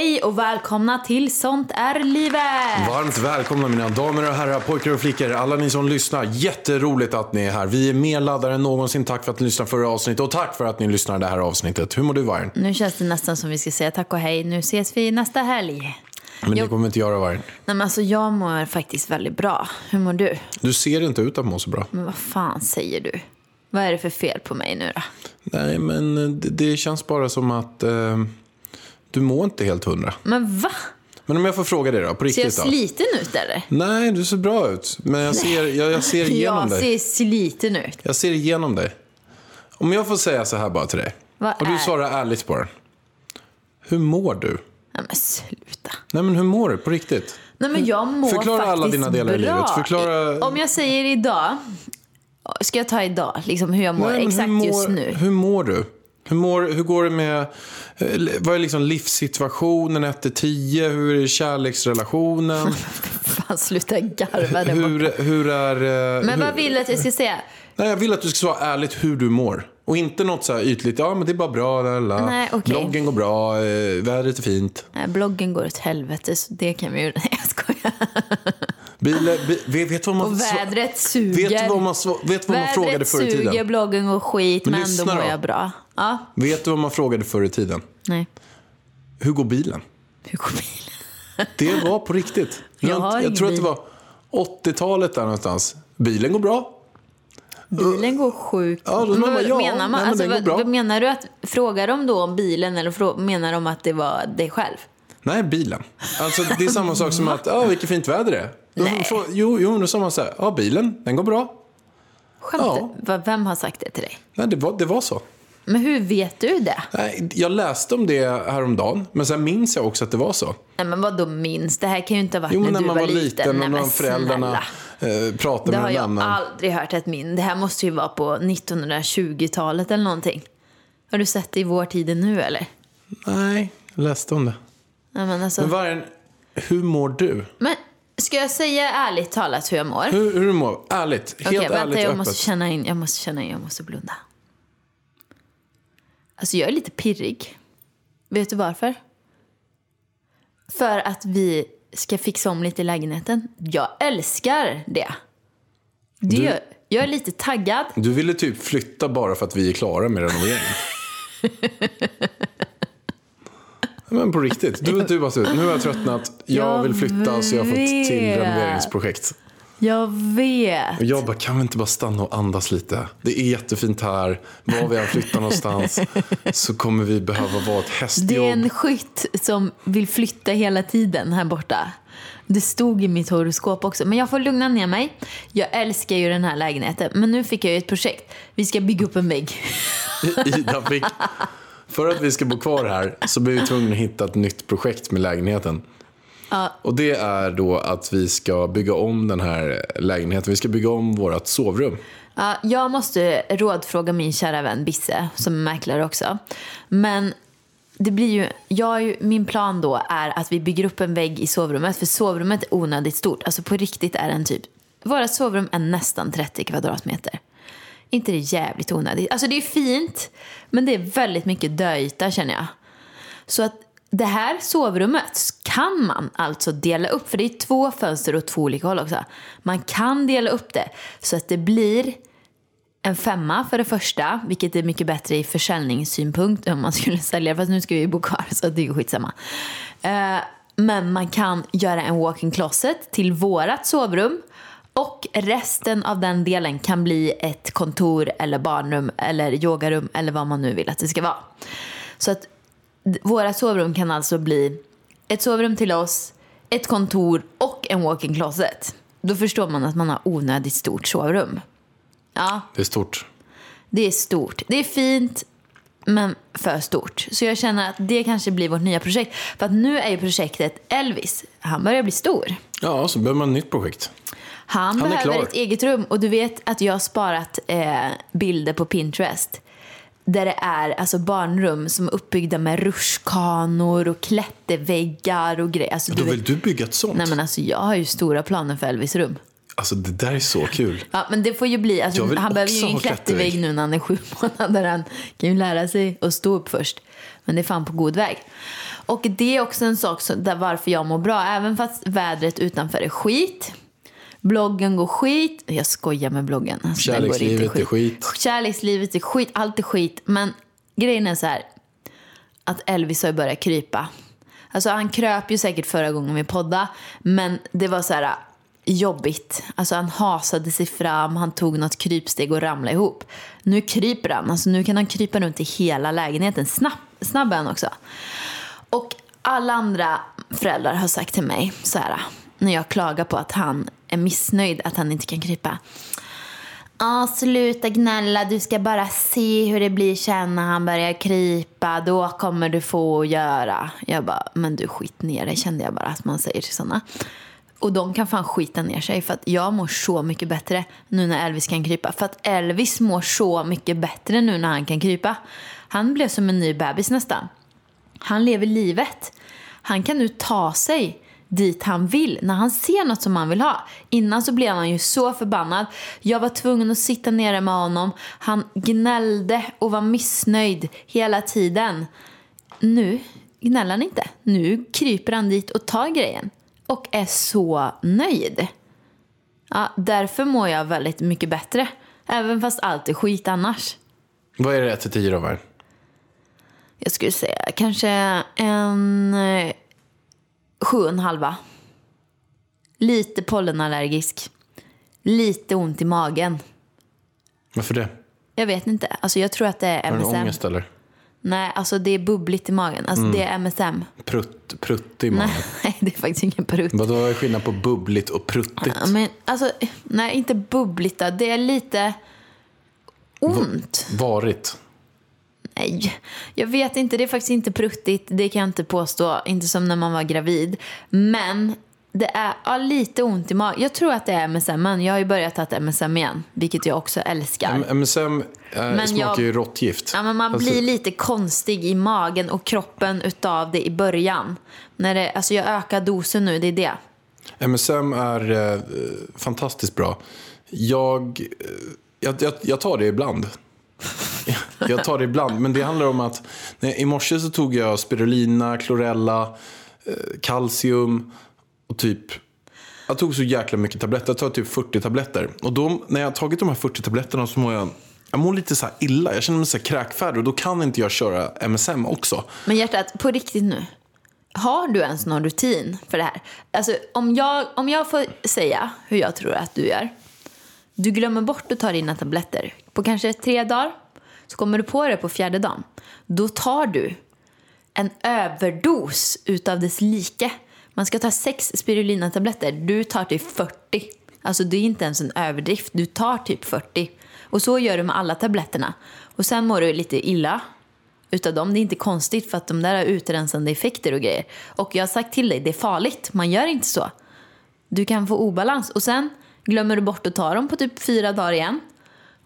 Hej och välkomna till Sånt är livet! Varmt välkomna mina damer och herrar, pojkar och flickor, alla ni som lyssnar. Jätteroligt att ni är här. Vi är mer laddade än någonsin. Tack för att ni lyssnade förra avsnittet och tack för att ni lyssnar det här avsnittet. Hur mår du Vargen? Nu känns det nästan som vi ska säga tack och hej. Nu ses vi nästa helg. Men det Jo. kommer vi inte göra Vargen. Nej men alltså jag mår faktiskt väldigt bra. Hur mår du? Du ser inte ut att må så bra. Men vad fan säger du? Vad är det för fel på mig nu då? Nej, men det, det känns bara som att eh, du mår inte helt hundra. Men va? Men om jag får fråga dig då, på Ser jag riktigt då? sliten ut eller? Nej, du ser bra ut. Men jag ser, jag, jag ser igenom jag dig. ser sliten ut. Jag ser igenom dig. Om jag får säga så här bara till dig. Vad och du är- svarar ärligt på den. Hur mår du? Nej men sluta. Nej men hur mår du på riktigt? Nej men jag mår Förklara faktiskt alla dina delar i bra. livet. Förklara- Om jag säger idag. Ska jag ta idag? Liksom hur jag mår Nej, exakt mår, just nu? Hur mår du? Hur, mår, hur går det med, eh, vad är liksom livssituationen 1 till 10? Hur är kärleksrelationen? Fan sluta garva där hur, hur är... eh, Men hur, vad vill du att jag ska säga? Nej, jag vill att du ska svara ärligt hur du mår. Och inte något så här ytligt, ja men det är bara bra, lala. Nej, okej. bloggen går bra, eh, vädret är fint. Nej, bloggen går åt helvete, så det kan vi ju... Nej, jag skojar. Bilen, bi, vet vad man... Och vädret suger. Vet vad man, vet vad man frågade Vädret förr i suger, tiden? bloggen går skit, Men lyssna då mår jag bra. Ja, Vet du vad man frågade förr i tiden? nej. Hur går bilen? Hur går bilen? Det var på riktigt. Jag Runt- har jag tror att det bil. var 80-talet där någonstans. Bilen går bra. Bilen går sjukt. Ja, då Men man bara, ja, menar man? nej, men alltså, vad, vad menar du att, frågar de då om bilen eller menar de att det var dig själv? Nej, bilen. Alltså, det är samma sak som att, ja, vilket fint väder det är. Nej. Jo, jo, då sa man så här, ja, bilen, den går bra. Skämt, Ja. Vem har sagt det till dig? Nej, det var, det var så. Men hur vet du det? Nej, jag läste om det häromdagen, men sen minns jag också att det var så. Nej, men vad då minst? Det här kan ju inte ha varit Jo, när när du man var, var liten Nej, och men när föräldrarna eh, pratade Det med har en jag annan. aldrig hört ett min. Det här måste ju vara på 1920-talet eller någonting. Har du sett det i vår tid nu eller? Nej, jag läste om det. Nej, men alltså. Men Vargen, hur mår du? Men ska jag säga ärligt talat hur jag mår? Hur, hur du mår? Ärligt. Helt Okej, ärligt vänta, jag öppet. måste känna in, jag måste känna in, jag måste blunda. Alltså jag är lite pirrig. Vet du varför? För att vi ska fixa om lite i lägenheten. Jag älskar det. det Du- gör, jag är lite taggad. Du ville typ flytta bara för att vi är klara med renoveringen. Men på riktigt, du, du bara nu har jag tröttnat, jag, Jag vill flytta så jag har fått till vet. renoveringsprojekt. Jag vet. Och jag bara, kan vi inte bara stanna och andas lite? Det är jättefint här, var vi än flyttar någonstans så kommer vi behöva vara ett Det hästjobb. är en skytt som vill flytta hela tiden här borta. Det stod i mitt horoskop också. Men jag får lugna ner mig. Jag älskar ju den här lägenheten. Men nu fick jag ju ett projekt. Vi ska bygga upp en vägg. Ida fick, för att vi ska bo kvar här så blir vi tvungna att hitta ett nytt projekt med lägenheten. Och det är då att vi ska bygga om den här lägenheten. Vi ska bygga om vårt sovrum. Ja, jag måste rådfråga min kära vän Bisse, som är mäklare också. Men det blir ju, jag, min plan då är att vi bygger upp en vägg i sovrummet. För sovrummet är onödigt stort. Alltså på riktigt är den typ, våra sovrum är nästan 30 kvadratmeter inte det jävligt onödigt? Alltså det är fint, men det är väldigt mycket döyta känner jag. Så att det här sovrummet kan man alltså dela upp, för det är två fönster åt två olika håll också. Man kan dela upp det så att det blir en femma för det första, vilket är mycket bättre i försäljningssynpunkt om man skulle sälja, fast nu ska vi bo kvar så det är skitsamma. Eh, men man kan göra en walk-in closet till vårat sovrum och resten av den delen kan bli ett kontor eller barnrum eller yogarum eller vad man nu vill att det ska vara. Så att våra sovrum kan alltså bli ett sovrum till oss, ett kontor och en walk-in closet. Då förstår man att man har onödigt stort sovrum. Ja, Det är stort. det är stort. Det är fint, men för stort. Så jag känner att det kanske blir vårt nya projekt. För att nu är ju projektet Elvis, han börjar bli stor. Ja, så behöver man ett nytt projekt. Han, är behöver klar. ett eget rum och du vet att jag har sparat eh, bilder på Pinterest. Där det är alltså barnrum som är uppbyggda med rutschkanor och klätterväggar och grejer. Alltså, Då vill vet, du bygga ett sånt? nej men alltså jag har ju stora planer för Elvis rum. Alltså det där är så kul. Ja, men det får ju bli, alltså, han behöver ju ingen klättervägg. klättervägg nu när han är sju månader. Han kan ju lära sig att stå upp först. Men det är fan på god väg. Och det är också en sak som, där varför jag mår bra. Även fast vädret utanför är skit. Bloggen går skit. Jag skojar med bloggen. Alltså, Kärlekslivet är skit. Kärlekslivet är skit. Allt är skit. Men grejen är så här. Att Elvis har börjat krypa. Alltså han kröp ju säkert förra gången vi poddade. Men det var så här jobbigt. Alltså han hasade sig fram, han tog något krypsteg och ramlade ihop. Nu kryper han, alltså nu kan han krypa runt i hela lägenheten. Snabb, snabb är han också. Och alla andra föräldrar har sagt till mig så här, när jag klagar på att han är missnöjd att han inte kan krypa. Ja, sluta gnälla. Du ska bara se hur det blir sen när han börjar krypa. Då kommer du få göra. Jag bara, men du skit ner dig kände jag bara att man säger till sådana. Och de kan fan skita ner sig för att jag mår så mycket bättre nu när Elvis kan krypa. För att Elvis mår så mycket bättre nu när han kan krypa. Han blev som en ny bebis nästan. Han lever livet. Han kan nu ta sig dit han vill när han ser något som han vill ha. Innan så blev han ju så förbannad. Jag var tvungen att sitta nere med honom. Han gnällde och var missnöjd hela tiden. Nu gnäller han inte. Nu kryper han dit och tar grejen. Och är så nöjd. Ja, därför mår jag väldigt mycket bättre. Även fast allt är skit annars. Vad är det 1 till 10 då? Jag skulle säga kanske en eh, sju och en halva. Lite pollenallergisk. Lite ont i magen. Varför det? Jag vet inte. Alltså jag tror att det är Har du MSM. ångest eller? Nej, alltså det är bubbligt i magen. Alltså det är MSM. Prutt, prutt i magen. Nej, det är faktiskt ingen prutt. Vadå är skillnad på bubbligt och pruttigt? Ja, Men alltså, nej inte bubbligt då. Det är lite ont. Varit. Nej, jag vet inte. Det är faktiskt inte pruttigt. Det kan jag inte påstå. Inte som när man var gravid. Men det är ja, lite ont i magen. Jag tror att det är MSM. Jag har ju börjat ta MSM igen. Vilket jag också älskar. M- MSM äh, Men smakar jag- ju råttgift. Ja, men man Alltså, blir lite konstig i magen och kroppen utav det i början. När det, alltså jag ökar dosen nu, det är det. MSM är eh, fantastiskt bra. Jag, eh, jag, jag, jag tar det ibland. jag tar det ibland, men det handlar om att nej, i morse så tog jag spirulina, klorella, eh, kalcium och typ jag tog så jäkla mycket tabletter. Jag tar typ 40 tabletter. Och då, när jag har tagit de här 40 tabletterna så mår jag, jag mår lite så här illa. Jag känner mig så här kräkfärdig och då kan inte jag köra MSM också. Men hjärtat, på riktigt nu. Har du ens någon rutin för det här? Alltså, om jag, om jag får säga hur jag tror att du gör. Du glömmer bort att ta dina tabletter på kanske tre dagar. Så kommer du på det på fjärde dagen. Då tar du en överdos utav dess like. Man ska ta sex spirulinatabletter. Du tar typ 40. Alltså det är inte ens en överdrift. Du tar typ 40. Och så gör du med alla tabletterna. Och sen mår du lite illa utav dem. Det är inte konstigt för att de där har utrensande effekter och grejer. Och jag har sagt till dig, det är farligt. Man gör inte så. Du kan få obalans. Och sen glömmer du bort att ta dem på typ fyra dagar igen.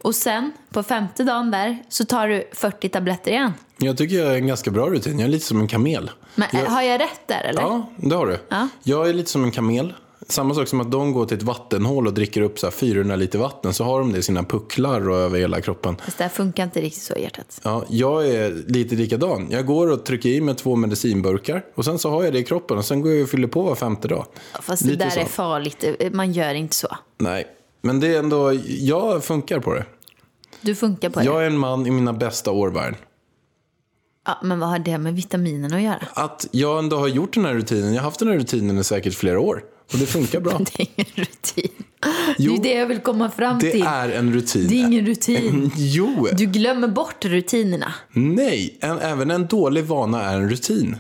Och sen på femte dagen där så tar du 40 tabletter igen. Jag tycker jag är en ganska bra rutin. Jag är lite som en kamel. Men jag, har jag rätt där eller? Ja, det har du. Ja. Jag är lite som en kamel. Samma sak som att de går till ett vattenhål och dricker upp så här 400 liter vatten. Så har de det i sina pucklar och över hela kroppen. Fast det här funkar inte riktigt så i hjärtat. Ja, jag är lite likadan. Jag går och trycker i mig två medicinburkar. Och sen så har jag det i kroppen. Och sen går jag och fyller på var femte dag. Fast det Lite där så. är farligt. Man gör inte så. Nej, men det är ändå... Jag funkar på det. Du funkar på det. Jag är en man i mina bästa år. Ja, men vad har det med vitaminerna att göra? Att jag ändå har gjort den här rutinen. Jag har haft den här rutinen i säkert flera år. Och det funkar bra. Det är ingen rutin. Jo, det är det jag vill komma fram Det till. är en rutin. Det är ingen rutin. Jo, Du glömmer bort rutinerna. nej. En, även en dålig vana är en rutin.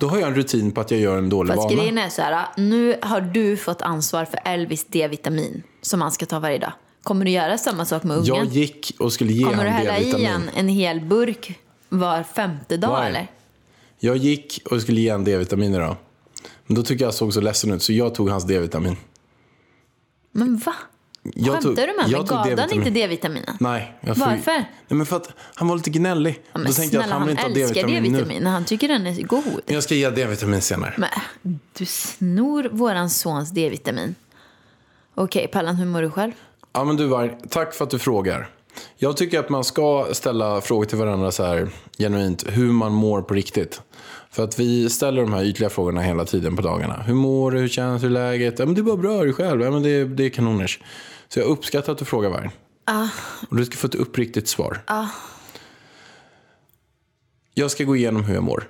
Då har jag en rutin på att jag gör en dålig Fast vana. grejen är så här, nu har du fått ansvar för Elvis D-vitamin som han ska ta varje dag. Kommer du göra samma sak med ungen? Jag gick och skulle ge Kommer du hälla i en, en hel burk var femte dag Varje. eller? Jag gick och skulle ge honom D-vitamin idag. Men då tycker jag såg så ledsen ut så jag tog hans D-vitamin. Men va? Jag Skämtar tog- du med mig? jag Gav han inte D-vitaminen? Nej. Jag Varför? Nej, men för att han var lite gnällig. Ja, men då tänkte jag att snälla, han vill inte ha D-vitamin. D-vitamin. Han tycker den är god. Jag ska ge D-vitamin senare. Men du snor våran sons D-vitamin. Okej, Pallan, hur mår du själv? Ja men du Varg, tack för att du frågar. Jag tycker att man ska ställa frågor till varandra så här genuint, hur man mår på riktigt. För att vi ställer de här ytliga frågorna hela tiden på dagarna. Hur mår du? Hur känns det? Hur läget? Ja men det är bara bra, hur själv? Ja men det, det är kanoners. Så jag uppskattar att du frågar Varg. Och du ska få ett uppriktigt svar. Jag ska gå igenom hur jag mår.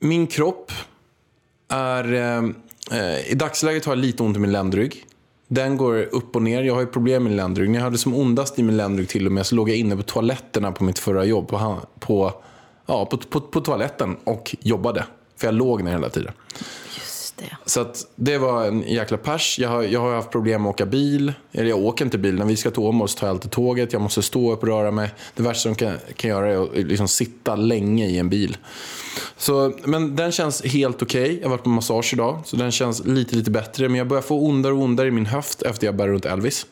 Min kropp är... Eh, eh, I dagsläget har jag lite ont i min ländrygg. Den går upp och ner. Jag har ju problem med ländrygg. När jag hade som ondast i min ländrygg till och med så låg jag inne på toaletterna på mitt förra jobb. På, på, ja, på, på, på toaletten och jobbade. För jag låg ner hela tiden. Det. Så att det var en jäkla pers. Jag har, jag har haft problem med att åka bil. Eller jag åker inte bil. När vi ska till Åmål så tar jag alltid tåget. Jag måste stå upp och röra mig. Det värsta som kan, kan göra är att liksom sitta länge i en bil. Så, men den känns helt okej. Jag har varit på massage idag. Så den känns lite, lite bättre. Men jag börjar få ondare och ondare i min höft efter jag bär runt Elvis.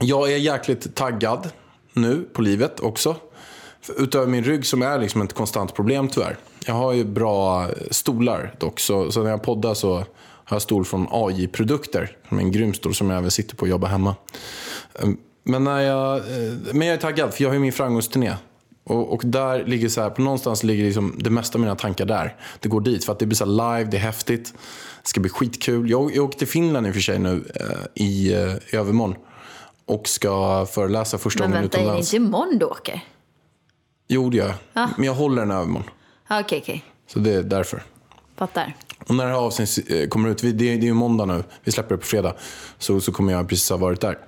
Jag är jäkligt taggad nu på livet också. Utöver min rygg som är liksom ett konstant problem tyvärr. Jag har ju bra stolar dock. Så, så när jag poddar så har jag stol från AJ-produkter. Som är en grym stol som jag även sitter på och jobbar hemma. Ehm, Men, när jag, eh, men jag är taggad för jag har ju min framgångsturné. Och, och där ligger så här, på någonstans ligger liksom det mesta av mina tankar där. Det går dit för att det blir så live, det är häftigt. Det ska bli skitkul. Jag, jag åker till Finland i och för sig nu eh, i, eh, övermorgon. Och ska föreläsa första Men gången vänta, är det utomlands. inte imorgon du åker? Jo, det gör jag. Men jag håller den övermorgon. Okej, okej. Så det är därför. Fattar. Och när det här avsnittet eh, kommer ut, det är, det är ju måndag nu, vi släpper det på fredag. Så, så kommer jag precis ha varit där.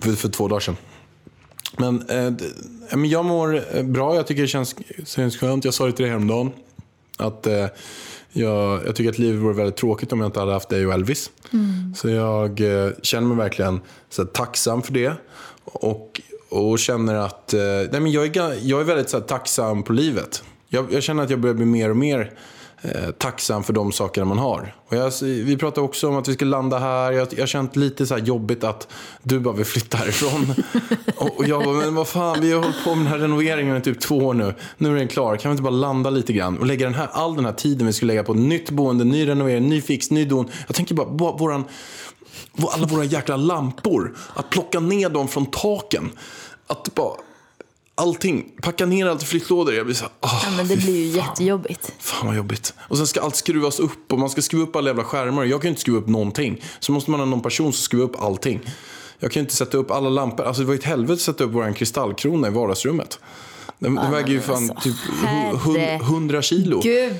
För, för två dagar sedan. Men, eh, men jag mår eh, bra, jag tycker det känns, känns skönt. Jag sa det till dig häromdagen. Att eh, jag, jag tycker att livet vore väldigt tråkigt om jag inte hade haft dig och Elvis. Så jag eh, känner mig verkligen så här, tacksam för det. Och, och känner att eh, nej, men jag, är, jag är väldigt så här, tacksam på livet. Jag, jag känner att jag börjar bli mer och mer eh, tacksam för de sakerna man har. Och jag, vi pratade också om att vi ska landa här. Jag, har känt lite så här jobbigt att du bara vill flytta härifrån. och, och jag bara, men vad fan, vi har hållit på med den här renoveringen i typ två år nu. Nu är den klar. Kan vi inte bara landa lite grann och lägga den här, all den här tiden vi skulle lägga på nytt boende, ny renovering, ny fix, ny don. Jag tänker bara, bara våran, vår- alla våra jäkla lampor. Att plocka ner dem från taken. Att bara, allting, packa ner allt i flyttlådor. Jag blir så här, ah, Ja, men det blir ju fan. jättejobbigt. Fan vad jobbigt. Och sen ska allt skruvas upp och man ska skruva upp alla jävla skärmar. Jag kan ju inte skruva upp någonting. Så måste man ha någon person som skruvar upp allting. Jag kan ju inte sätta upp alla lampor. Alltså det var ju ett helvete att sätta upp vår kristallkrona i vardagsrummet. Den, den väger ju fan alltså, typ hu- hun- herre- 100 kilo. Gud!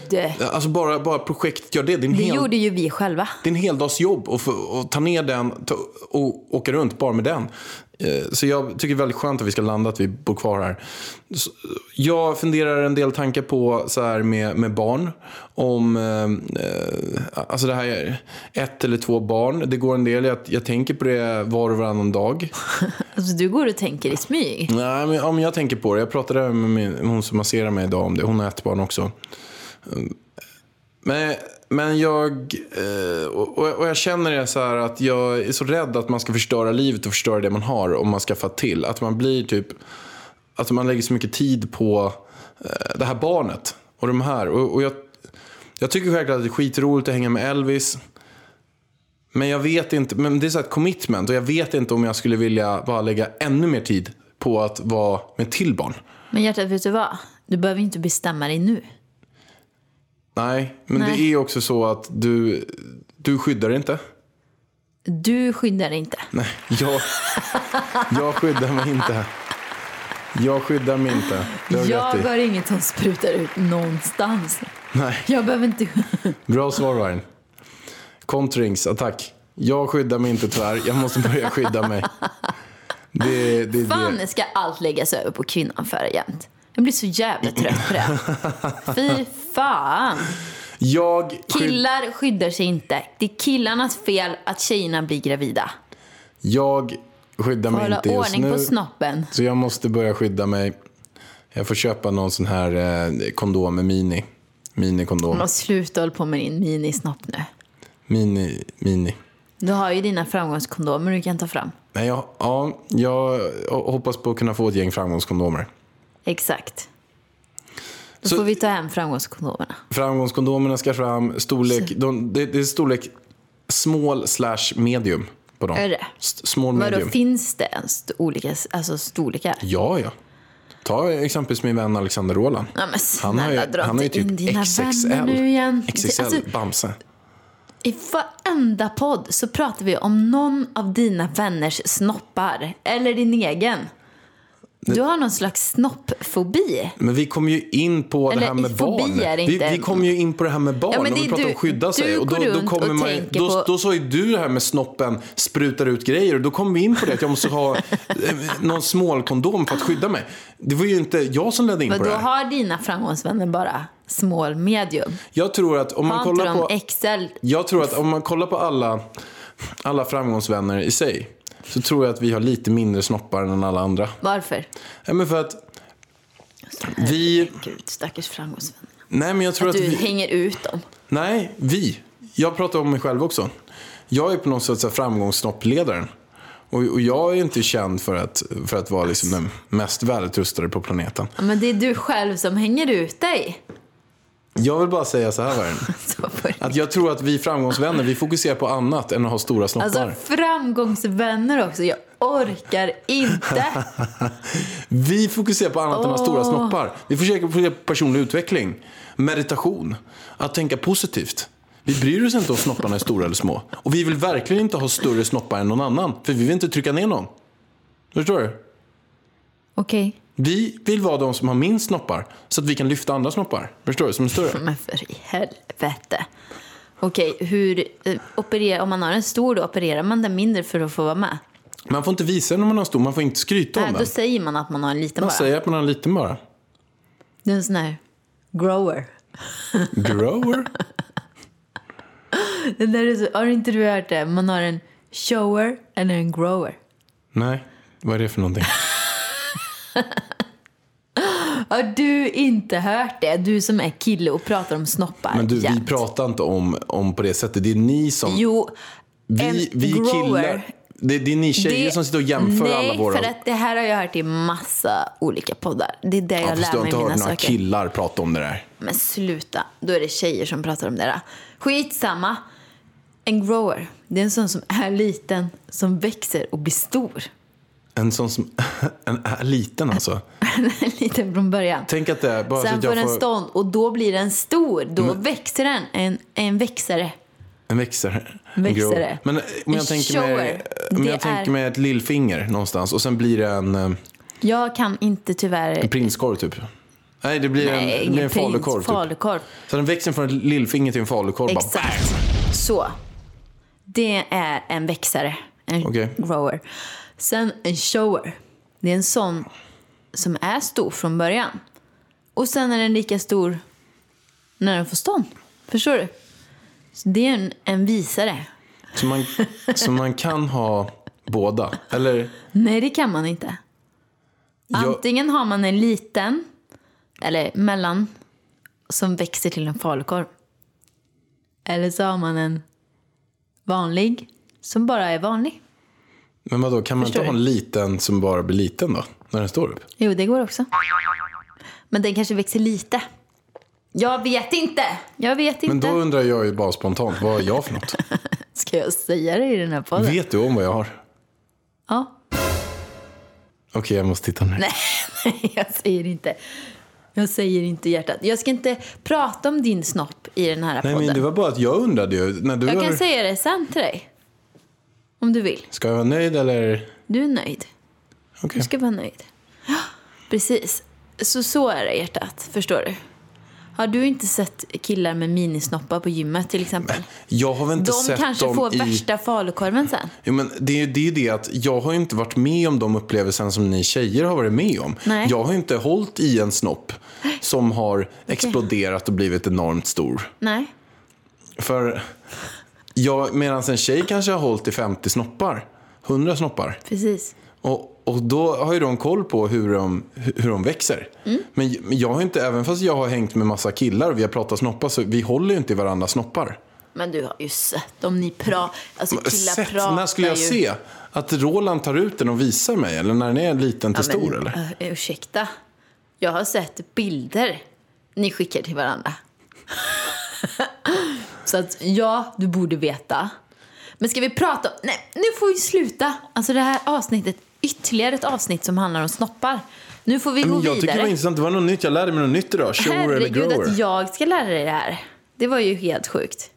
Alltså bara, bara projektet gör det. Det Det hel, gjorde ju vi själva. det är en heldagsjobb att ta ner den och åka runt bara med den. Eh, Så jag tycker det är väldigt skönt att vi ska landa, att vi bor kvar här. Jag funderar en del tankar på så här med, med barn. Om eh, eh, alltså det här är ett eller två barn. Det går en del, jag, jag tänker på det var och varannan dag. Alltså, du går och tänker i smyg. Nej, men, ja, men jag tänker på det. Jag pratade med min, hon som masserar mig idag om det. Hon har ett barn också. Mm. Men, men jag, eh, och, jag känner det så här att jag är så rädd att man ska förstöra livet och förstöra det man har om man skaffar till. Att man blir typ, att man lägger så mycket tid på eh, det här barnet och de här. Och, och jag, jag tycker självklart att det är skitroligt att hänga med Elvis. Men jag vet inte, men det är så här ett commitment och jag vet inte om jag skulle vilja bara lägga ännu mer tid på att vara med till barn. Men hjärtat, vet du vad? Du behöver inte bestämma dig nu. Nej, men Nej. det är också så att du, du skyddar inte. Du skyddar inte. Nej, jag, jag skyddar mig inte. Jag skyddar mig inte. Har Jag har inget som sprutar ut någonstans. Nej, Jag behöver inte... bra svar Vargen. Contrings, attack. Jag skyddar mig inte tyvärr. Jag måste börja skydda mig. Det, det, Fan det. ska allt läggas över på kvinnan för jämt. Jag blir så jävla trött på det. Fy fan. Jag, Killar skyddar sig inte. Det är killarnas fel att tjejerna blir gravida. Jag skyddar mig Hålla inte just ordning nu. på snoppen. Så jag måste börja skydda mig. Jag får köpa någon sån här eh, kondom med mini. Minikondom. Men sluta hålla på med din minisnopp nu. Mini, mini. Du har ju dina framgångskondomer du kan ta fram. Nej, jag, ja, jag hoppas på att kunna få ett gäng framgångskondomer. Exakt. Då Så- får vi ta hem framgångskondomerna. Framgångskondomerna ska fram. Storlek, de, det, det är storlek small slash medium på dem. Är det? Small Vadå, medium. finns det ens olika alltså storlekar? Ja, ja. Ta exempelvis min vän Alexander Roland. Ja, men Han har ju, snälla, dra han har ju typ in dina XXL. nu igen. XXL Alltså, Bamse. I varenda podd så pratar vi om någon av dina vänners snoppar. Eller din egen. Du har någon slags snoppfobi. Men vi kom ju in på Eller det här med barn. Vi, vi kom ju in på det här med barn. Ja, och vi pratade om du- att skydda sig. Och då, då, kommer och man, då, på- då sa ju du det här med snoppen sprutar ut grejer. Och då kom vi in på det att jag måste ha eh, någon smålkondom för att skydda mig. Det var ju inte jag som ledde in Men på då det här. har dina framgångsvänner bara small medium. Jag tror att om man Har kollar på... XL? Jag tror att om man kollar på alla, alla framgångsvänner i sig så tror jag att vi har lite mindre snoppar än alla andra. Varför? Ja, men för att vi... Gud, stackars framgångsvänner. Nej, men jag tror Att att, du vi... hänger ut dem. Nej, vi. Jag pratar om mig själv också. Jag är på något sätt framgångssnoppledaren. Och, och jag är inte känd för att, för att vara liksom den mest välutrustade på planeten. Ja, men det är du själv som hänger ut dig. Jag vill bara säga så här, Varen. Att jag tror att vi framgångsvänner, vi fokuserar på annat än att ha stora snoppar. Alltså framgångsvänner också. Jag orkar inte. Vi fokuserar på annat än att ha stora snoppar. Vi försöker fokusera på personlig utveckling, meditation, att tänka positivt. Vi bryr oss inte om snopparna är stora eller små. Och vi vill verkligen inte ha större snoppar än någon annan, för vi vill inte trycka ner någon. Förstår du? Okej, Vi vill vara de som har minst snoppar, så att vi kan lyfta andra snoppar. Förstår du? Som är större. men för i helvete. Okej, hur eh, opererar, om man har en stor då opererar man den mindre för att få vara med? Man får inte visa den när man har stor, man får inte skryta om Nej, då den. säger man att man har en liten Man bara. säger att man har en liten bara. Det är en sån här grower. Grower? Det där är så, har inte du hört det? Man har en shower eller en grower. Nej, vad är det för någonting? Har du inte hört det? Du som är kille och pratar om snoppar Men du, vi jämt. pratar inte om, om på det sättet. Det är ni som... Jo, Vi, vi grower. killar, det, det är ni tjejer som sitter och jämför nej, alla våra... för att det här har jag hört i massa olika poddar. Det är där ja, jag fast du lär har mig inte mina hört några saker. killar prata om det där. Men sluta, då är det tjejer som pratar om det där. Skitsamma. En grower, det är en sån som är liten, som växer och blir stor. En sån som en är liten alltså. liten från början. Tänk att det är bara så Sen att får den får stånd och då blir den stor. Då växer den. En, en växare. en växare. En Växare. Men eh, om En jag tänker mig, om jag tänker är- mig ett lillfinger någonstans och sen blir det en, eh, Jag kan inte tyvärr... en prinskorv typ. Nej, det blir en, Nej, det blir en falukorv typ. falukorv. Så den växer från ett lillfinger till en falukorv. Exakt. Så. Det är en växare. En Okej. grower. Sen en shower. Det är en sån som är stor från början. Och sen är den lika stor när den får stånd. Förstår du? Så det är en, en visare. så, man, så man kan ha båda. Eller, Nej, det kan man inte. Antingen har man en liten, eller mellan, som växer till en falukorv. Eller så har man en vanlig, som bara är vanlig. Men vadå, kan man Förstår inte ha en liten som bara blir liten då? När den står upp? Jo, det går också. Men den kanske växer lite. Jag vet inte. Jag vet Men inte. då undrar jag ju bara spontant, vad är jag för något? Ska jag säga det i den här podden? Vet du om vad jag har? Ja. Okej, jag måste titta nu. Nej, nej, jag säger inte. Jag säger inte hjärtat. Jag ska inte prata om din snopp i den här Nej, podden. men det var bara att jag undrade ju. När du Jag har... kan säga det sen till dig. Om du vill. Ska jag vara nöjd eller? Du är nöjd. Okej. Du ska vara nöjd. Ja, Precis. Så så är det hjärtat. Förstår du? Har du inte sett killar med minisnoppar på gymmet till exempel? Jag har väl inte De sett kanske dem får i... värsta falukorven sen. Jo, men det, är ju- det är det att jag har inte varit med om de upplevelserna som ni tjejer har varit med om. Nej. Jag har inte hållit i en snopp som har exploderat och blivit enormt stor. Nej. För jag, medan en tjej kanske har hållit i 50 snoppar. hundra snoppar. Precis. Och, och då har ju de koll på hur de, hur de växer. Mm. Men jag har inte, även fast jag har hängt med massa killar och vi har pratat snoppar, så vi håller ju inte i varandras snoppar. Men du har ju sett om ni pratar. Alltså killar Sett, pratar när skulle jag ju. se? Att Roland tar ut den och visar mig? Eller när den är liten till Ja, men, stor? Eller? ö, ursäkta. Jag har sett bilder ni skickar till varandra. Så att ja, du borde veta. Men ska vi prata om... Nej, nu får vi sluta. Alltså det här avsnittet, ytterligare ett avsnitt som handlar om snoppar. Nu får vi gå Men jag tycker det vidare. var intressant. Det var något nytt. Jag lärde mig något nytt idag. Shower eller Herregud grower. att jag ska lära dig det här. Det var ju helt sjukt.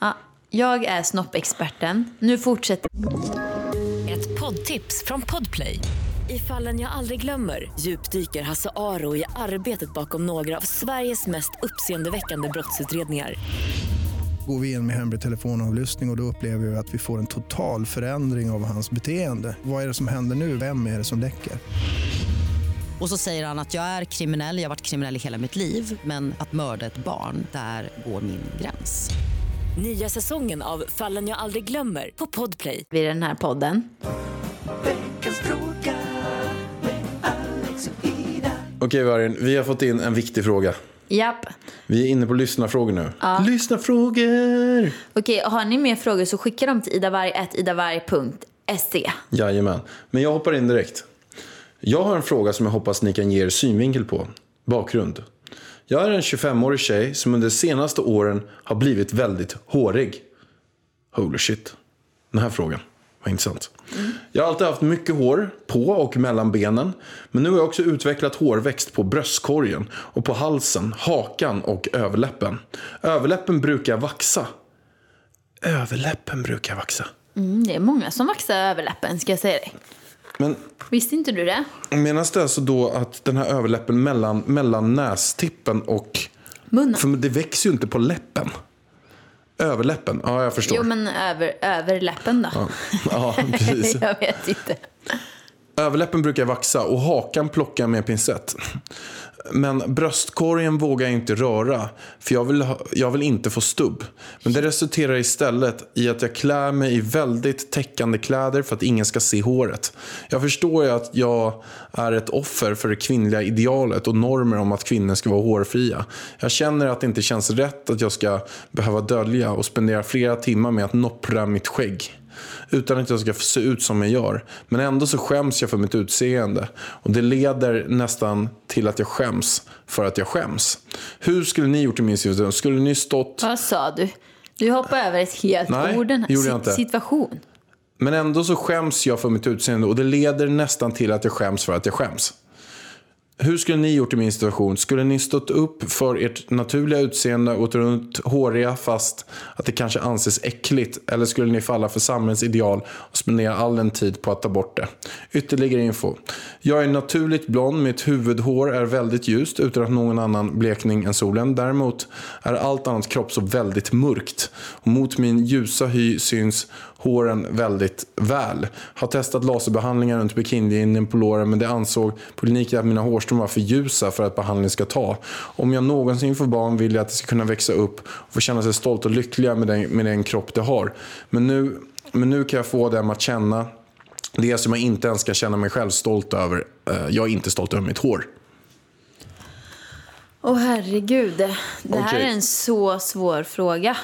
Ja, jag är snoppexperten. Nu fortsätter Ett poddtips från Podplay. I fallen jag aldrig glömmer djupdyker Hasse Aro i arbetet bakom några av Sveriges mest uppseendeväckande brottsutredningar. Går vi in med hemlig telefonavlyssning och, och då upplever vi att vi får en total förändring av hans beteende. Vad är det som händer nu? Vem är det som läcker? Och så säger han att jag är kriminell, jag har varit kriminell i hela mitt liv men att mörda ett barn, där går min gräns. Nya säsongen av Fallen jag aldrig glömmer på Podplay. vi den här podden. Veckans fråga med Alex och Ida. Okej, Vargen. Vi har fått in en viktig fråga. Japp. Vi är inne på lyssnarfrågor nu. Lyssnarfrågor! Okej, har ni mer frågor så skicka dem till idavarg.idavarg.se. Jajamän. Men jag hoppar in direkt. Jag har en fråga som jag hoppas ni kan ge er synvinkel på. Bakgrund. Jag är en 25-årig tjej som under de senaste åren har blivit väldigt hårig. Holy shit. Den här frågan var intressant. Jag har alltid haft mycket hår på och mellan benen. Men nu har jag också utvecklat hårväxt på bröstkorgen och på halsen, hakan och överläppen. Överläppen brukar vaxa. Överläppen brukar vaxa. Mm, det är många som vaxar överläppen ska jag säga dig. Men Visste inte du det? Menas det alltså då att den här överläppen mellan, mellan nästippen och... Munnen. För det växer ju inte på läppen. Överläppen, ja jag förstår. Jo, men över, överläppen då? Ja, precis. jag vet inte. Överläppen brukar vaxa och hakan plockar jag med pincett. Men bröstkorgen vågar jag inte röra för jag vill, ha, jag vill inte få stubb. Men det resulterar istället i att jag klär mig i väldigt täckande kläder för att ingen ska se håret. Jag förstår ju att jag är ett offer för det kvinnliga idealet och normer om att kvinnor ska vara hårfria. Jag känner att det inte känns rätt att jag ska behöva dölja och spendera flera timmar med att noppra mitt skägg utan att jag ska se ut som jag gör. Men ändå så skäms jag för mitt utseende. Och det leder nästan till att jag skäms för att jag skäms. Hur skulle ni gjort i min situation? Skulle ni stått... Vad sa du? Du hoppar över ett helt Nej, ord. Den gjorde jag inte. situation. Men ändå så skäms jag för mitt utseende och det leder nästan till att jag skäms för att jag skäms. Hur skulle ni gjort i min situation? Skulle ni stått upp för ert naturliga utseende och gått runt håriga fast att det kanske anses äckligt? Eller skulle ni falla för samhällets ideal och spendera all den tid på att ta bort det? Ytterligare info. Jag är naturligt blond, mitt huvudhår är väldigt ljust utan att någon annan blekning än solen. Däremot är allt annat kropp så väldigt mörkt. Och mot min ljusa hy syns håren väldigt väl. Har testat laserbehandlingar runt bikinilinjen på låren men det ansåg på kliniken att mina hårstrån var för ljusa för att behandlingen ska ta. Om jag någonsin får barn vill jag att de ska kunna växa upp och få känna sig stolt och lyckliga med den, med den kropp de har. Men nu, men nu kan jag få dem att känna det som jag inte ens kan känna mig själv stolt över. Eh, Jag är inte stolt över mitt hår. Åh herregud. Det här Okej. är en så svår fråga.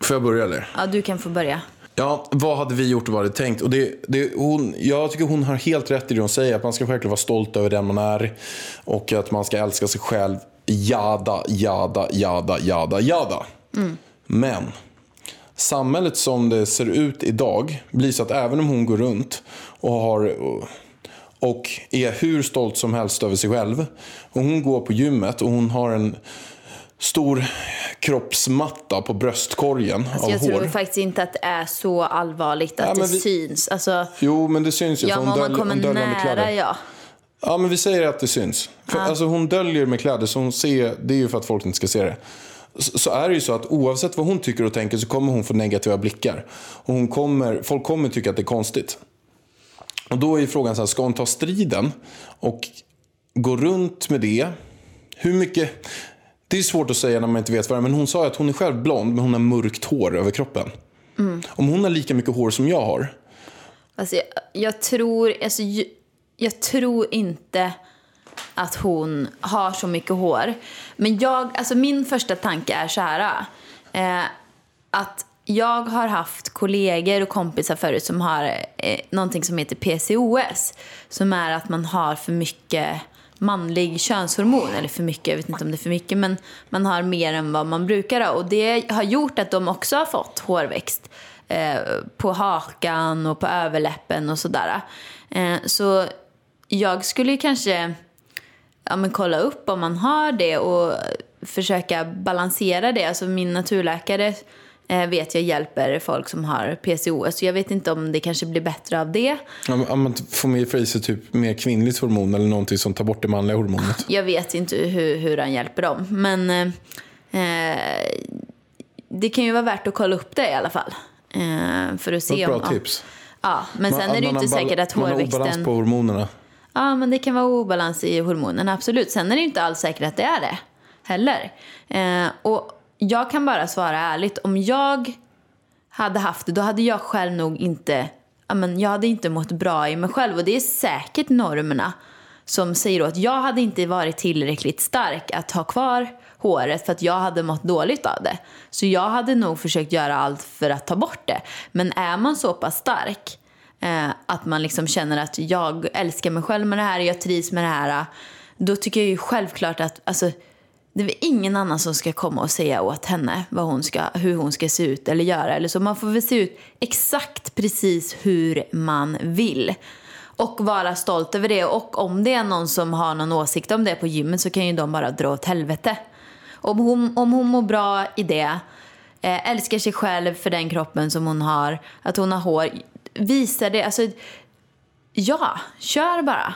Får jag börja eller? Ja, du kan få börja. Ja, vad hade vi gjort och vad hade tänkt? Och det, det, hon, jag tycker hon har helt rätt i det hon säger. Att man ska självklart vara stolt över den man är. Och att man ska älska sig själv. Jada, jada, jada, jada, jada. Men samhället som det ser ut idag blir så att även om hon går runt och har och är hur stolt som helst över sig själv. Och hon går på gymmet och hon har en stor kroppsmatta på bröstkorgen Alltså, av jag hår. tror faktiskt inte att det är så allvarligt att Ja, det vi- syns. Alltså, Jo, men det syns ju. ja, om man döljer- kommer nära, kläder. ja. Ja, men vi säger att det syns. För, alltså, hon döljer med kläder, så hon ser, det är ju för att folk inte ska se det. Så, så är det ju så att oavsett vad hon tycker och tänker så kommer hon få negativa blickar. Och hon kommer, folk kommer tycka att det är konstigt. Och då är ju frågan så här, ska hon ta striden och gå runt med det? Hur mycket... Det är svårt att säga när man inte vet vad det är, men hon sa att hon är själv blond, men hon har mörkt hår över kroppen. Om hon har lika mycket hår som jag har, Alltså jag, jag tror, alltså, jag, jag tror inte att hon har så mycket hår. Men jag, alltså min första tanke är så här. Eh, att jag har haft kollegor och kompisar förut som har eh, någonting som heter PCOS. Som är att man har för mycket manlig könshormon. Eller för mycket, jag vet inte om det är för mycket. Men man har mer än vad man brukar ha. Och det har gjort att de också har fått hårväxt. Eh, på hakan och på överläppen och sådär. Eh, så jag skulle ju kanske ja, men kolla upp om man har det och försöka balansera det. Alltså min naturläkare vet jag hjälper folk som har PCOS. Så jag vet inte om det kanske blir bättre av det. Om om man får med för i sig typ mer kvinnligt hormon eller någonting som tar bort det manliga hormonet. Jag vet inte hur, hur han hjälper dem. Men eh, eh, det kan ju vara värt att kolla upp det i alla fall. Eh, för att se bra om... tips. Ja, men sen är det ju Man inte säkert att Man har obalans hårväxten... på hormonerna. Ja, men det kan vara obalans i hormonerna, absolut. Sen är det inte alls säkert att det är det heller. Eh, och jag kan bara svara ärligt, om jag hade haft det, då hade jag själv nog inte, Amen, jag hade inte mått bra i mig själv. Och det är säkert normerna som säger att jag hade inte varit tillräckligt stark att ha kvar håret för att jag hade mått dåligt av det. Så jag hade nog försökt göra allt för att ta bort det. Men är man så pass stark eh, att man liksom känner att jag älskar mig själv med det här, jag trivs med det här. Då tycker jag ju självklart att alltså, det är väl ingen annan som ska komma och säga åt henne vad hon ska, hur hon ska se ut eller göra. Eller så. Man får väl se ut exakt precis hur man vill. Och vara stolt över det. Och om det är någon som har någon åsikt om det på gymmet så kan ju de bara dra åt helvete. Om hon, om hon mår bra i det, eh, älskar sig själv för den kroppen som hon har, att hon har hår, visa det. Alltså, ja, kör bara.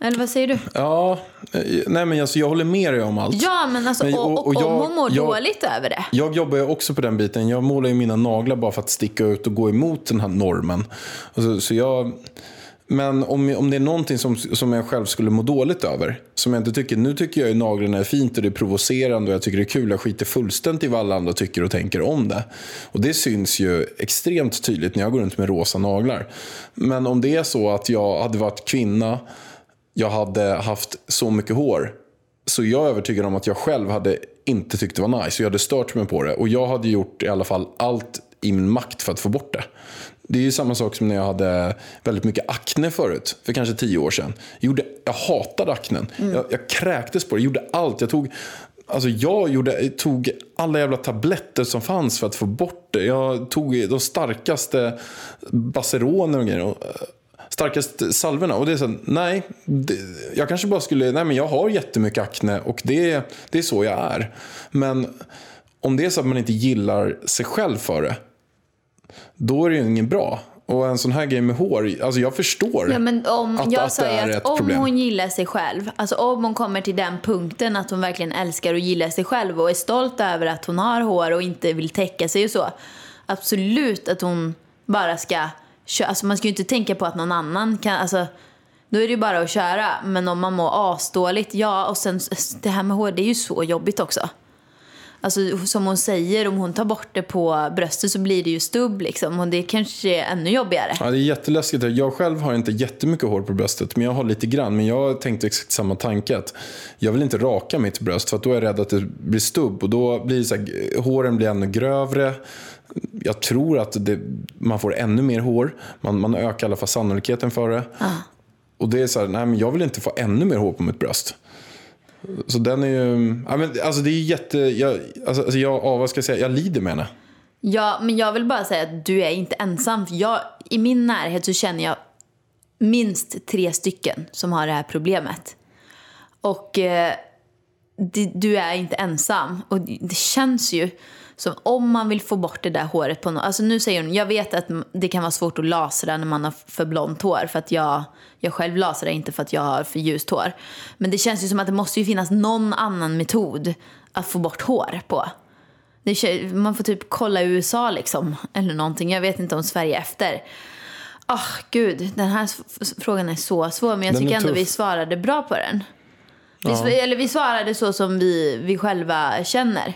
Eller vad säger du? Ja, eh, nej men alltså jag håller med dig om allt. Ja, men alltså, Men- och, och, och jag- hon mår jag- dåligt över det. Jag jobbar ju också på den biten. Jag målar ju mina naglar bara för att sticka ut och gå emot den här normen. Alltså, så jag, men om, om det är någonting som, som jag själv skulle må dåligt över, som jag inte tycker, nu tycker jag ju naglarna är fint och det är provocerande och jag tycker det är kul. Jag skiter fullständigt i vad alla andra tycker och tänker om det. Och det syns ju extremt tydligt när jag går runt med rosa naglar. Men om det är så att jag hade varit kvinna, jag hade haft så mycket hår så jag är övertygad om att jag själv hade inte tyckt det var nice. Jag hade stört mig på det. Och jag hade gjort i alla fall allt i min makt för att få bort det. Det är ju samma sak som när jag hade väldigt mycket akne förut. För kanske tio år sedan. Jag, gjorde, jag hatade aknen. Jag, jag kräktes på det. Jag gjorde allt. Jag tog, alltså jag gjorde, tog alla jävla tabletter som fanns för att få bort det. Jag tog de starkaste Baseroner och grejer. Och, starkaste salvorna. Och det är så, nej, det, jag kanske bara skulle, nej men jag har jättemycket akne och det, det är så jag är. Men om det är så att man inte gillar sig själv för det, då är det ju ingen bra. Och en sån här grej med hår, alltså jag förstår Ja, men om, att, jag att det är att ett om problem. hon gillar sig själv, alltså om hon kommer till den punkten att hon verkligen älskar och gillar sig själv och är stolt över att hon har hår och inte vill täcka sig och så. Absolut att hon bara ska köra. Alltså man ska ju inte tänka på att någon annan kan, alltså då är det ju bara att köra. Men om man mår asdåligt, ja och sen det här med hår, det är ju så jobbigt också. Alltså som hon säger, om hon tar bort det på bröstet så blir det ju stubb liksom. Och det kanske är ännu jobbigare. Ja, det är jätteläskigt. Jag själv har inte jättemycket hår på bröstet, men jag har lite grann. Men jag tänkte exakt samma tanke. Att jag vill inte raka mitt bröst, för att då är jag rädd att det blir stubb. Och då blir det så här, håren blir ännu grövre. Jag tror att det, man får ännu mer hår. Man, man ökar i alla fall sannolikheten för det. Och det är så här, nej men jag vill inte få ännu mer hår på mitt bröst. Så den är ju, ja, men, alltså det är jätte, jag, alltså, alltså jag, ja, vad ska jag säga, jag lider med henne. Ja, men jag vill bara säga att du är inte ensam. Jag, I min närhet så känner jag minst tre stycken som har det här problemet. Och eh, det, du är inte ensam. Och det, det känns ju som om man vill få bort det där håret på något. Alltså nu säger hon, jag vet att det kan vara svårt att lasra när man har för blont hår. För att jag, jag själv lasrar inte för att jag har för ljust hår. Men det känns ju som att det måste ju finnas någon annan metod att få bort hår på. Det man får typ kolla i USA liksom, eller någonting. Jag vet inte om Sverige efter. Ah, gud, den här frågan är så svår, men jag Den tycker ändå tuff. vi svarade bra på den. Vi, eller vi svarade så som vi, vi själva känner.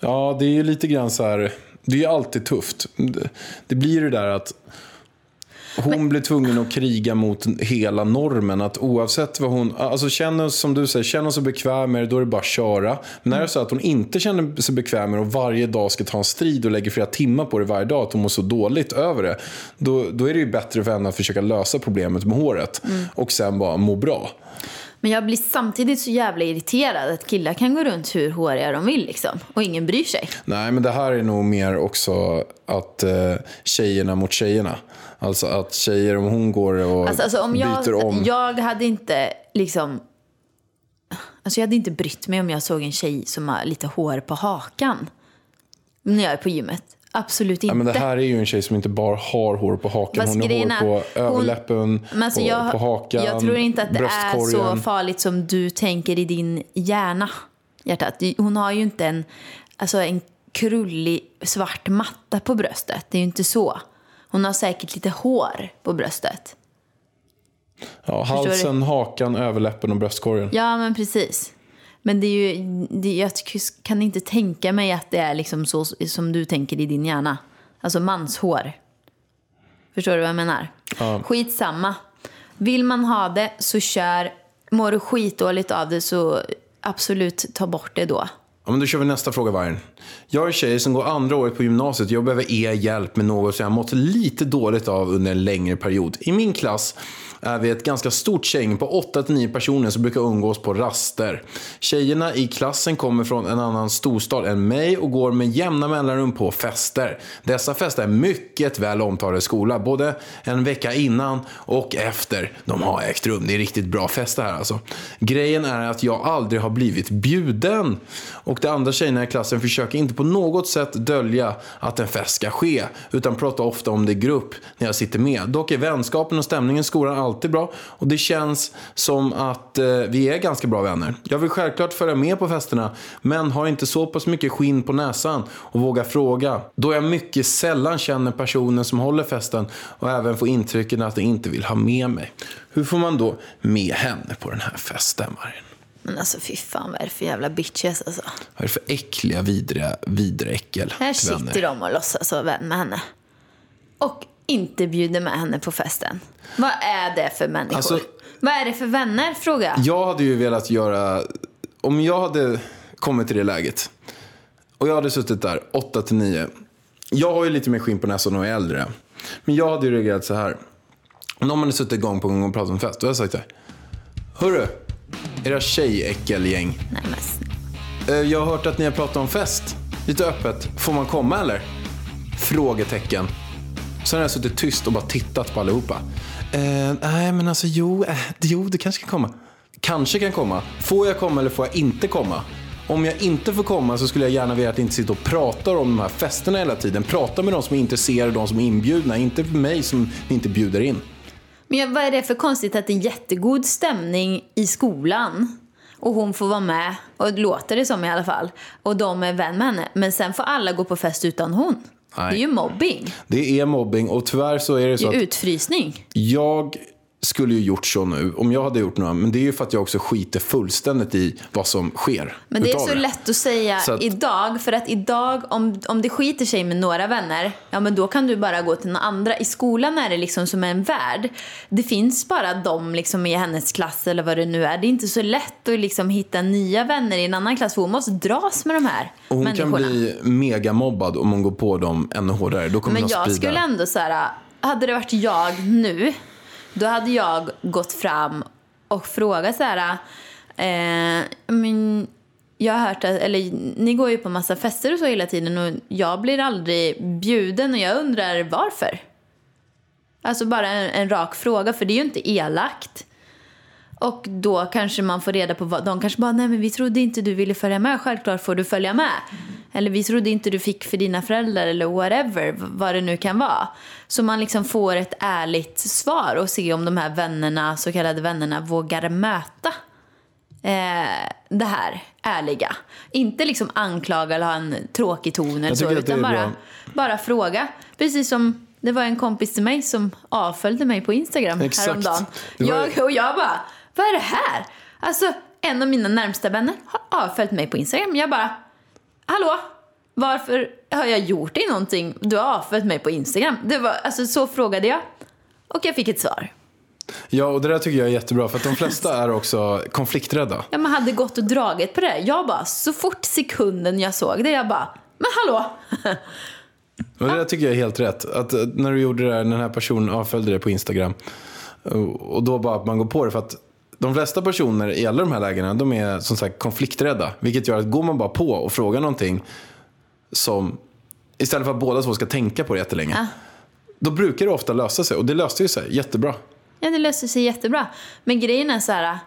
Ja, det är ju lite grann så här. Det är ju alltid tufft. Det, blir det där att hon blir tvungen att kriga mot hela normen. Att oavsett vad hon, alltså känner som du säger, känner sig bekväm med det, då är det bara att köra. Men är det så att hon inte känner sig bekväm med det och varje dag ska ta en strid och lägger flera timmar på det varje dag, att hon mår så dåligt över det. Då, då är det ju bättre för henne att försöka lösa problemet med håret. Och sen bara må bra. Men jag blir samtidigt så jävla irriterad att killar kan gå runt hur håriga de vill liksom. Och ingen bryr sig. Nej, men det här är nog mer också att eh, tjejerna mot tjejerna. Alltså att tjejer, om hon går och Alltså, alltså om byter jag, om. jag hade inte liksom... Alltså jag hade inte brytt mig om jag såg en tjej som har lite hår på hakan. När jag är på gymmet. Absolut inte. Ja, men det här är ju en tjej som inte bara har hår på hakan. Fast hon har hår på hon- överläppen, Men alltså på, jag, på hakan, jag tror inte att det är så farligt som du tänker i din hjärna. Hjärtat. Hon har ju inte en, alltså en krullig svart matta på bröstet. Det är ju inte så. Hon har säkert lite hår på bröstet. Ja, halsen, hakan, överläppen och bröstkorgen. Ja, men precis. Men det är ju, det, jag kan inte tänka mig att det är liksom så som du tänker i din hjärna. Alltså manshår. Förstår du vad jag menar? Ja. Skitsamma. Vill man ha det så kör. Mår du skitdåligt av det så absolut ta bort det då. Ja, men då kör vi nästa fråga, Vargen. Jag är tjej som går andra året på gymnasiet. Jag behöver er hjälp med något som jag mått lite dåligt av under en längre period. I min klass är vi ett ganska stort gäng på 8-9 personer som brukar umgås på raster. Tjejerna i klassen kommer från en annan storstad än mig och går med jämna mellanrum på fester. Dessa fester är mycket väl omtalade i skolan, både en vecka innan och efter de har ägt rum. Det är riktigt bra fester här alltså. Grejen är att jag aldrig har blivit bjuden. Och de andra tjejerna i klassen försöker inte på något sätt dölja att en fest ska ske, utan pratar ofta om det i grupp när jag sitter med. Dock är vänskapen och stämningen i skolan alltid bra och det känns som att eh, vi är ganska bra vänner. Jag vill självklart följa med på festerna, men har inte så pass mycket skinn på näsan och vågar fråga. Då jag mycket sällan känner personen som håller festen och även får intrycket att de inte vill ha med mig. Hur får man då med henne på den här festen, Marin? Men alltså fy fan vad är det för jävla bitches alltså. Vad är det för äckliga, vidriga, vidriga äckel Här sitter de och låtsas vara vän med henne. Och inte bjuder med henne på festen. Vad är det för människor? Alltså- vad är det för vänner? Fråga. Jag hade ju velat göra... Om jag hade kommit till det läget och jag hade suttit där 8 till 9. Jag har ju lite mer skinn på näsan och är äldre. Men jag hade ju reagerat så här. Om någon hade suttit gång på gång och pratat om fest, då hade jag sagt så här. Hörru, era tjejäckelgäng. Nej, men snälla. Eh, Jag har hört att ni har pratat om fest. Lite öppet. Får man komma eller? Frågetecken. Sen har jag suttit tyst och bara tittat på allihopa. Eh, nej, men alltså jo, eh, jo, det kanske kan komma. Kanske kan komma. Får jag komma eller får jag inte komma? Om jag inte får komma så skulle jag gärna vilja att ni inte sitter och pratar om de här festerna hela tiden. Prata med de som är intresserade, de som är inbjudna. Inte för mig som ni inte bjuder in. Men vad är det för konstigt att det är jättegod stämning i skolan och hon får vara med, och låter det som i alla fall, och de är vän med henne. Men sen får alla gå på fest utan hon. Nej. Det är ju mobbing. Det är mobbing och tyvärr så är det Det så är att utfrysning. Jag skulle ju gjort så nu, om jag hade gjort något. Men det är ju för att jag också skiter fullständigt i vad som sker. Men det är så lätt att säga att- idag, för att idag, om, om det skiter sig med några vänner, ja men då kan du bara gå till några andra. I skolan är det liksom som en värld. Det finns bara de liksom i hennes klass eller vad det nu är. Det är inte så lätt att liksom hitta nya vänner i en annan klass, för hon måste dras med de här Och hon människorna. kan bli megamobbad om hon går på dem ännu hårdare. Då kommer Men jag sprida. skulle ändå så här, hade det varit jag nu, då hade jag gått fram och frågat så här, eh, men jag har hört att, eller ni går ju på massa fester och så hela tiden och jag blir aldrig bjuden och jag undrar varför. Alltså bara en, en rak fråga, för det är ju inte elakt. Och då kanske man får reda på vad, de kanske bara, nej men vi trodde inte du ville följa med, självklart får du följa med. Eller vi trodde inte du fick för dina föräldrar eller whatever, vad det nu kan vara. Så man liksom får ett ärligt svar och se om de här vännerna, så kallade vännerna, vågar möta eh, det här ärliga. Inte liksom anklaga eller ha en tråkig ton eller så, utan bara, bra. bara fråga. Precis som det var en kompis till mig som avföljde mig på Instagram Exakt. häromdagen. Var- Jag, och jag bara, vad är det här? Alltså, en av mina närmsta vänner har avföljt mig på Instagram. Jag bara, hallå? Varför har jag gjort dig någonting? Du har avföljt mig på Instagram. Det var, alltså, så frågade jag. Och jag fick ett svar. Ja, och det där tycker jag är jättebra. För att de flesta är också konflikträdda. Ja, man hade gått och dragit på det. Jag bara, så fort sekunden jag såg det, jag bara, men hallå! Och det där tycker jag är helt rätt. Att eh, när du gjorde det där, när den här personen avföljde det på Instagram. Och och då bara att man går på det. För att de flesta personer i alla de här lägena, de är som sagt konflikträdda. Vilket gör att går man bara på och frågar någonting som, istället för att båda två ska tänka på det jättelänge. Ja. Då brukar det ofta lösa sig. Och det löste ju sig jättebra. Ja, det löste sig jättebra. Men grejen är så här,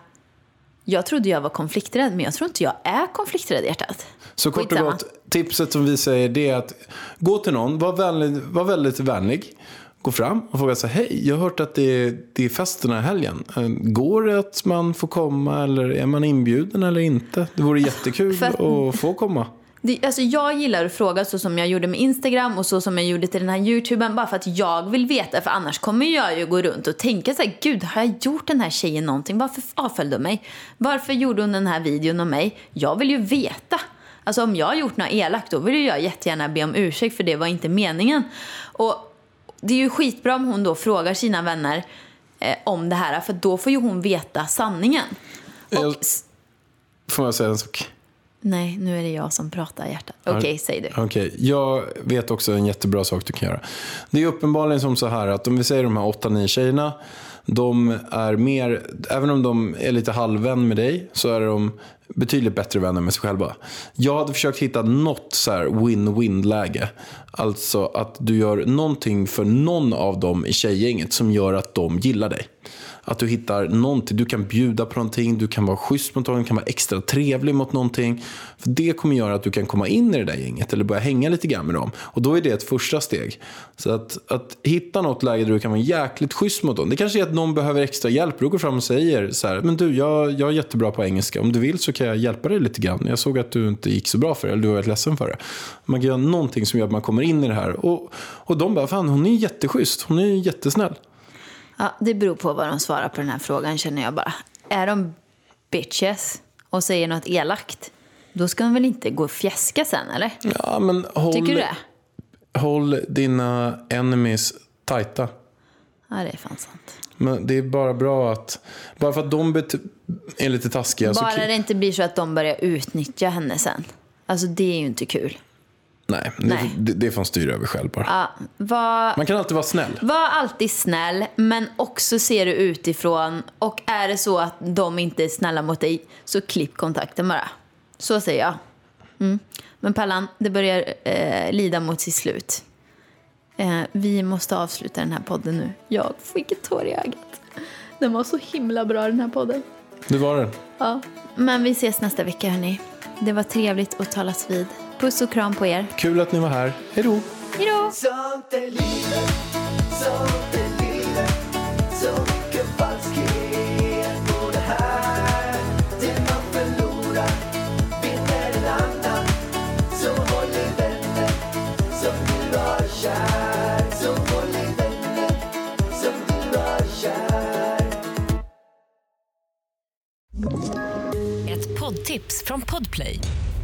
jag trodde jag var konflikträdd, men jag tror inte jag är konflikträdd i hjärtat. Så kort och gott, tipset som vi säger det är att gå till någon, var, vänlig, var väldigt vänlig. Gå fram och fråga så hej, jag har hört att det är, det är fest den här helgen. Eh, Går det att man får komma eller är man inbjuden eller inte? Det vore jättekul För att- få komma. Det, alltså jag gillar att fråga så som jag gjorde med Instagram och så som jag gjorde till den här YouTuben bara för att jag vill veta för annars kommer jag ju gå runt och tänka så här, gud har jag gjort den här tjejen någonting? Varför avföljde hon mig? Varför gjorde hon den här videon om mig? Jag vill ju veta. Alltså om jag har gjort något elakt då vill jag jättegärna be om ursäkt för det var inte meningen. Och det är ju skitbra om hon då frågar sina vänner eh, om det här för då får ju hon veta sanningen. Och, Jag- Får jag säga en sak? nej, nu är det jag som pratar hjärtat. Okej, säg du. Okej, jag vet också en jättebra sak du kan göra. Det är uppenbarligen som så här att om vi säger de här 8-9 tjejerna. De är mer, även om de är lite halvvän med dig så är de betydligt bättre vänner med sig själva. Jag hade försökt hitta något så här win-win läge. Alltså att du gör någonting för någon av dem i tjejgänget som gör att de gillar dig. Att du hittar någonting, du kan bjuda på någonting, du kan vara schysst mot någon, du kan vara extra trevlig mot någonting. För det kommer göra att du kan komma in i det där gänget eller börja hänga lite grann med dem. Och då är det ett första steg. Så att, att hitta något läge där du kan vara jäkligt schysst mot dem. Det kanske är att någon behöver extra hjälp. Du går fram och säger så här, men du, jag, jag är jättebra på engelska. Om du vill så kan jag hjälpa dig lite grann. Jag såg att du inte gick så bra för det, eller du var väldigt ledsen för det. Man kan göra någonting som gör att man kommer in i det här. Och, och de bara, fan hon är jätteschysst, hon är jättesnäll. Ja, det beror på vad de svarar på den här frågan känner jag bara. Är de bitches och säger något elakt, då ska de väl inte gå och fjäska sen eller? Ja, men håll, Tycker du det? håll dina enemies tajta. Ja, det är fan sant. Men det är bara bra att... Bara för att de är lite taskiga så... Bara det inte blir så att de börjar utnyttja henne sen. Alltså det är ju inte kul. Nej, det, Nej. Det, det får man styra över själv bara. Ja, var, Man kan alltid vara snäll. var alltid snäll, men också se det utifrån. Och är det så att de inte är snälla mot dig, så klipp kontakten bara. Så säger jag. Mm. Men Pallan, det börjar eh, lida mot sitt slut. Eh, vi måste avsluta den här podden nu. Jag fick ett tår i ögat. Den var så himla bra den här podden. Det var det. Ja. Men vi ses nästa vecka hörni. Det var trevligt att talas vid. Puss och kram på er. Kul att ni var här. Hej då! Hej då! Sånt är livet, sånt är livet Så mycket falskhet på det här Det man förlorar vinner en annan Så håll i vänner som du har kär Så håll i vänner som du har kär Ett poddtips från Podplay.